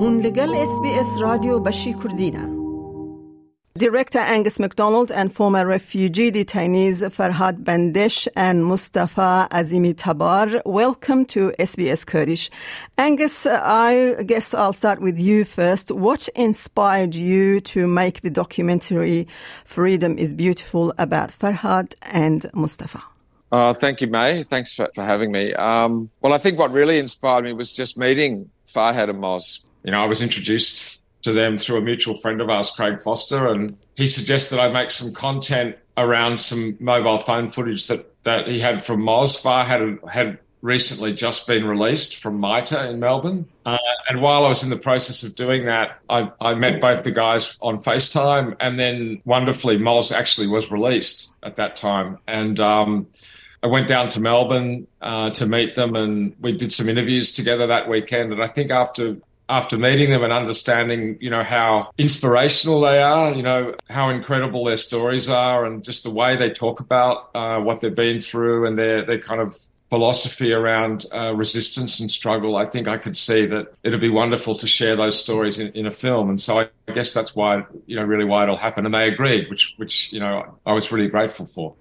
هون لگل اس بی اس رادیو بشی کردینه Director Angus McDonald and former refugee detainees Farhad Bandesh and Mustafa Azimi Tabar, welcome to SBS Kurdish. Angus, I guess I'll start with you first. What inspired you to make the documentary Freedom is Beautiful about Farhad and Mostafa? Uh, thank you, May. Thanks for, for having me. Um, well, I think what really inspired me was just meeting Farhad and Moz. You know, I was introduced to them through a mutual friend of ours, Craig Foster, and he suggested I make some content around some mobile phone footage that, that he had from Moz. Farhad had, had recently just been released from MITA in Melbourne. Uh, and while I was in the process of doing that, I, I, met both the guys on FaceTime. And then wonderfully, Moz actually was released at that time. And um, I went down to Melbourne uh, to meet them, and we did some interviews together that weekend. And I think after after meeting them and understanding, you know, how inspirational they are, you know, how incredible their stories are, and just the way they talk about uh, what they've been through and their their kind of philosophy around uh, resistance and struggle, I think I could see that it'd be wonderful to share those stories in, in a film. And so I, I guess that's why, you know, really why it'll happen. And they agreed, which, which, you know, I was really grateful for.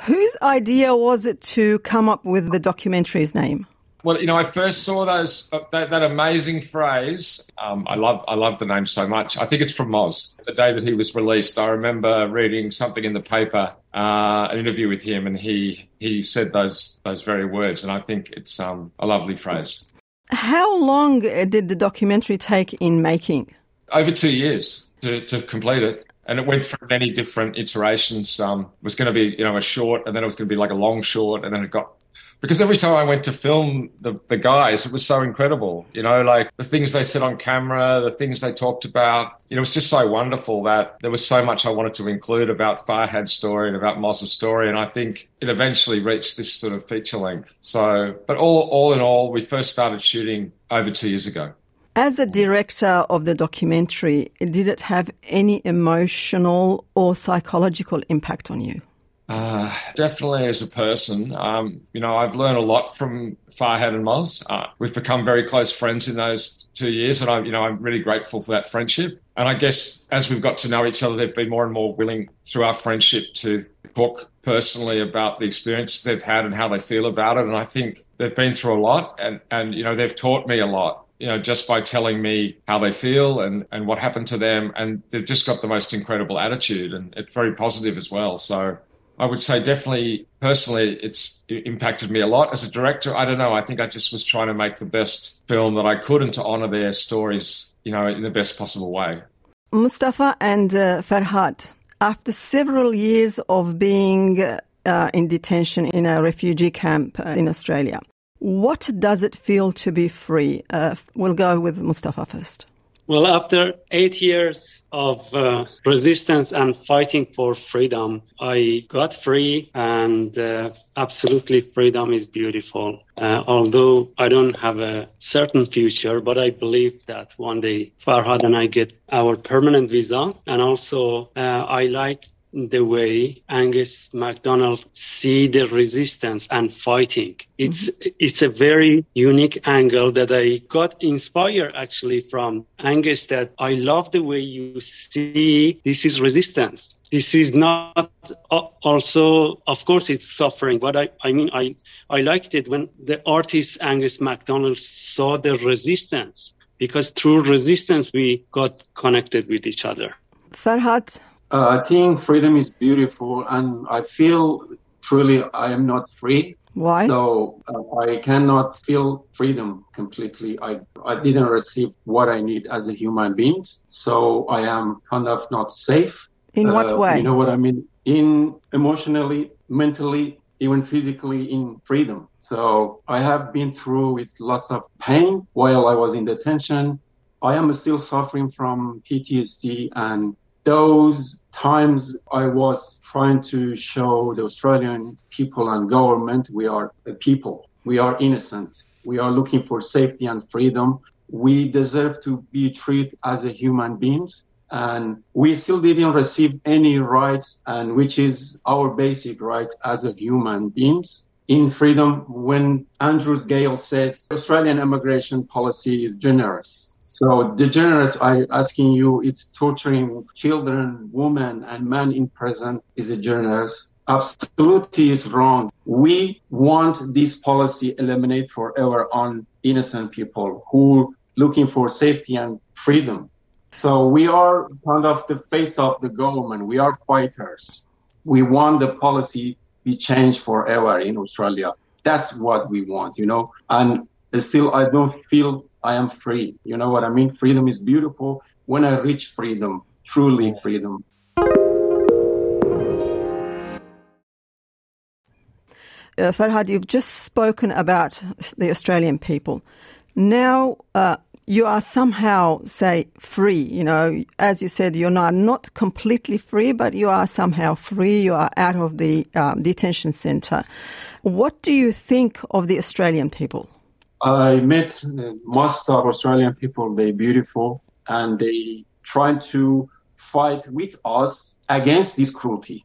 Whose idea was it to come up with the documentary's name? Well, you know, I first saw those uh, that, that, amazing phrase. Um, I love I love the name so much. I think it's from Moz. The day that he was released, I remember reading something in the paper, uh, an interview with him, and he he said those those very words, and I think it's um, a lovely phrase. How long did the documentary take in making? Over two years to, to complete it and it went through many different iterations. Um, it was going to be, you know, a short, and then it was going to be like a long short, and then it got because every time I went to film the, the guys, it was so incredible. You know, like the things they said on camera, the things they talked about. You know, it was just so wonderful that there was so much I wanted to include about Farhad's story and about Moz's story. And I think it eventually reached this sort of feature length. So, but all, all in all, we first started shooting over two years ago. As a director of the documentary, did it have any emotional or psychological impact on you? Uh, definitely as a person, um, you know, I've learned a lot from Farhad and Moz. Uh, we've become very close friends in those two years, and I, you know, I'm really grateful for that friendship. And I guess as we've got to know each other, they've been more and more willing through our friendship to talk personally about the experiences they've had and how they feel about it. And I think they've been through a lot, and and you know, they've taught me a lot you know, just by telling me how they feel and, and what happened to them. And they've just got the most incredible attitude and it's very positive as well. So I would say definitely personally, it's impacted me a lot as a director. I don't know. I think I just was trying to make the best film that I could and to honor their stories, you know, in the best possible way. Mostafa and uh, Farhad, after several years of being uh, in detention in a refugee camp uh, in Australia, what does it feel to be free? Uh, we'll go with Mostafa first. Well, after eight years of uh, resistance and fighting for freedom, I got free, and uh, absolutely freedom is beautiful. Uh, although I don't have a certain future, but I believe that one day Farhad and I get our permanent visa, and also uh, I like the way Angus McDonald see the resistance and fighting. It's mm-hmm. it's a very unique angle that I got inspired actually from Angus that I love the way you see this is resistance. This is not also of course it's suffering, but I, I mean I I liked it when the artist Angus McDonald saw the resistance because through resistance we got connected with each other. Farhad, uh, I think freedom is beautiful, and I feel truly I am not free. Why? So uh, I cannot feel freedom completely. I I didn't receive what I need as a human being, so I am kind of not safe. In what uh, way? You know what I mean? In emotionally, mentally, even physically in freedom. So I have been through with lots of pain while I was in detention. I am still suffering from PTSD and those times I was trying to show the Australian people and government we are a people. We are innocent. We are looking for safety and freedom. We deserve to be treated as a human beings. And we still didn't receive any rights, and which is our basic right as a human beings in freedom when Andrew Giles says Australian immigration policy is generous. So the generous I asking you, it's torturing children, women, and men in prison is a generous. Absolutely is wrong. We want this policy eliminate forever on innocent people who looking for safety and freedom. So we are kind of the face of the government. We are fighters. We want the policy be changed forever in Australia. That's what we want, you know. And still, I don't feel I am free. You know what I mean? Freedom is beautiful when I reach freedom, truly freedom. Uh, Farhad, you've just spoken about the Australian people. Now, uh, you are somehow, say, free. You know, as you said, you're not, not completely free, but you are somehow free. You are out of the um, detention centre. What do you think of the Australian people? I met most of Australian people. They're beautiful and they try to fight with us against this cruelty.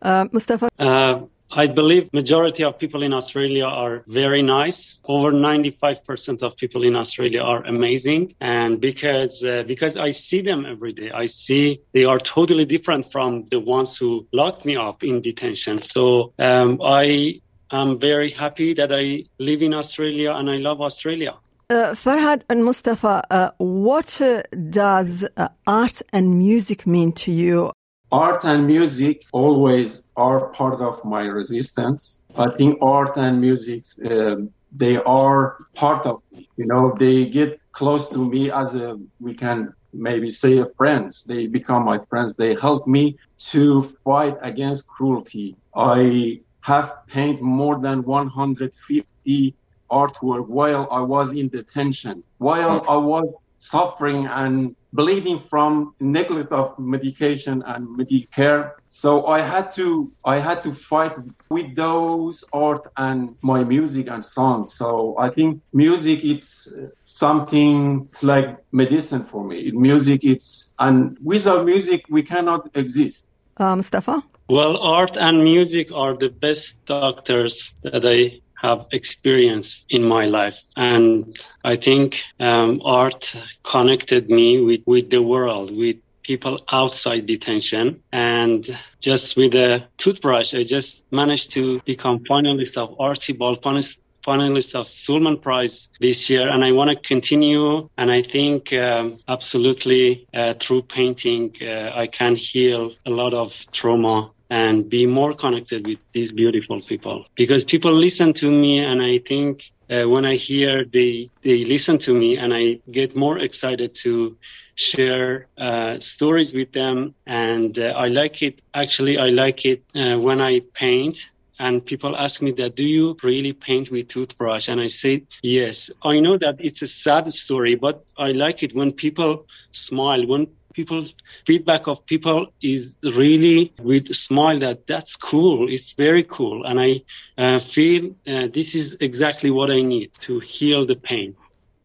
Uh, Mostafa? Uh, I believe majority of people in Australia are very nice. Over 95% of people in Australia are amazing. And because, uh, because I see them every day, I see they are totally different from the ones who locked me up in detention. So, um, I am very happy that I live in Australia and I love Australia. Uh, Farhad and Mostafa, uh, what uh, does uh, art and music mean to you? Art and music always are part of my resistance. I think art and music, uh, they are part of me. You know, they get close to me as a, we can maybe say friends. They become my friends. They help me to fight against cruelty. I have painted more than 150 artwork while I was in detention, while I was suffering and bleeding from neglect of medication and Medicare. So I had to I had to fight with those art and my music and songs. So I think music it's something it's like medicine for me. Music it's and without music we cannot exist. Uh, Mostafa? Well, art and music are the best doctors that I have experienced in my life. And I think um, art connected me with, with the world, with people outside detention. And just with a toothbrush, I just managed to become finalist of Archibald, finalist of Sulman Prize this year, and I want to continue. And I think um, absolutely uh, through painting, uh, I can heal a lot of trauma and be more connected with these beautiful people. Because people listen to me and i think uh, when i hear they they listen to me and i get more excited to share uh, stories with them. And uh, i like it actually i like it uh, when i paint and people ask me that do you really paint with toothbrush? And i say yes. I know that it's a sad story but i like it when people smile when people's feedback of people is really with smile that that's cool. It's very cool. And I uh, feel uh, this is exactly what I need to heal the pain.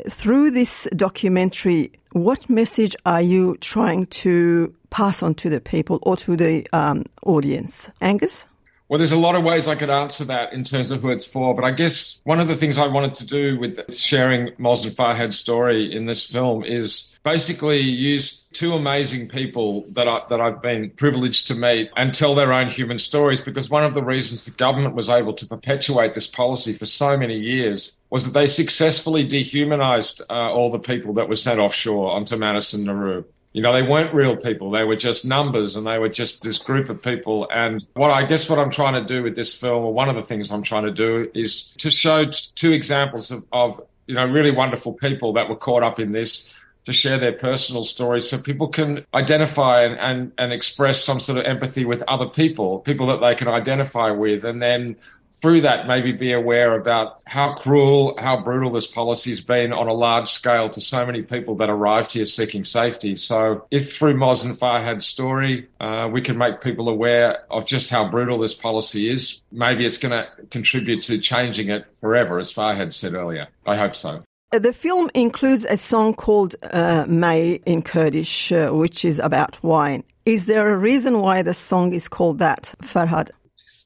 Through this documentary, what message are you trying to pass on to the people or to the um, audience? Angus? Well, there's a lot of ways I could answer that in terms of who it's for, but I guess one of the things I wanted to do with sharing Moz and Farhad's story in this film is basically use two amazing people that I, that I've been privileged to meet and tell their own human stories. Because one of the reasons the government was able to perpetuate this policy for so many years was that they successfully dehumanized uh, all the people that were sent offshore onto Manus and Nauru. You know, they weren't real people. They were just numbers and they were just this group of people. And what I guess what I'm trying to do with this film, or one of the things I'm trying to do, is to show t- two examples of, of, you know, really wonderful people that were caught up in this to share their personal stories so people can identify and, and, and express some sort of empathy with other people, people that they can identify with. And then through that, maybe be aware about how cruel, how brutal this policy has been on a large scale to so many people that arrived here seeking safety. So, if through Moz and Farhad's story, uh, we can make people aware of just how brutal this policy is, maybe it's going to contribute to changing it forever, as Farhad said earlier. I hope so. Uh, the film includes a song called uh, May in Kurdish, uh, which is about wine. Is there a reason why the song is called that, Farhad?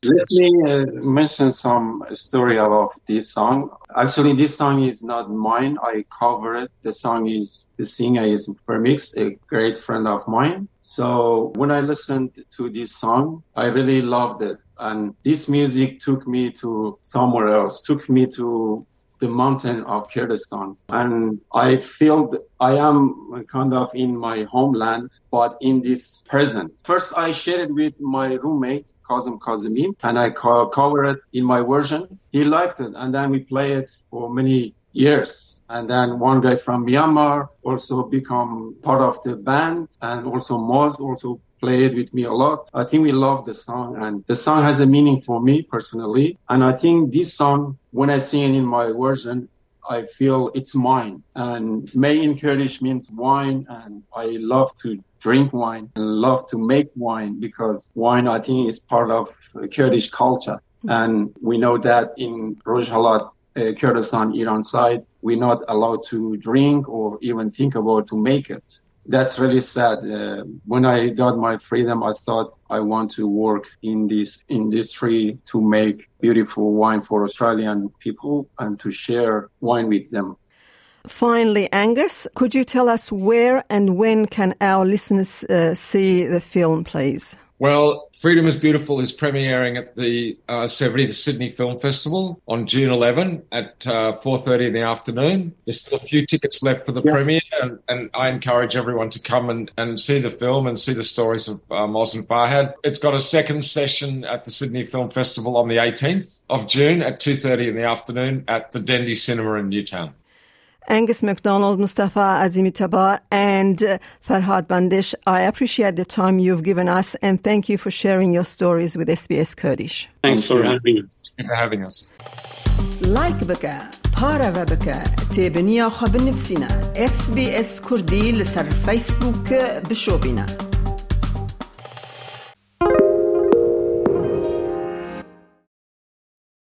Let me uh, mention some story about this song. Actually, this song is not mine. I cover it. The song is, the singer is Premix, a great friend of mine. So when I listened to this song, I really loved it. And this music took me to somewhere else, took me to the mountain of Kurdistan. And I feel I am kind of in my homeland, but in this present. First, I shared it with my roommate, Kazim Kazimi, and I co- cover it in my version. He liked it. And then we play it for many years. And then one guy from Myanmar also become part of the band and also Moz also played with me a lot. I think we love the song and the song has a meaning for me personally. And I think this song, when I sing it in my version, I feel it's mine. And May in Kurdish means wine. And I love to drink wine and love to make wine because wine, I think, is part of Kurdish culture. And we know that in Rojhelat, uh, Kurdistan, Iran side, we're not allowed to drink or even think about to make it that's really sad. Uh, when I got my freedom, I thought I want to work in this industry to make beautiful wine for Australian people and to share wine with them. Finally, Angus, could you tell us where and when can our listeners uh, see the film, please? Well, Freedom is Beautiful is premiering at the uh, 70, the Sydney Film Festival on June 11 at uh, 4.30 in the afternoon. There's still a few tickets left for the yeah. premiere and, and, I encourage everyone to come and, and see the film and see the stories of uh, Moz and Farhad. It's got a second session at the Sydney Film Festival on the 18th of June at 2.30 in the afternoon at the Dendy Cinema in Newtown. Angus McDonald, Mustafa Azimi Tabar, and uh, Farhad Bandesh. I appreciate the time you've given us and thank you for sharing your stories with SBS Kurdish. Thanks for having us. for having us. لايك بك بارا خب نفسنا اس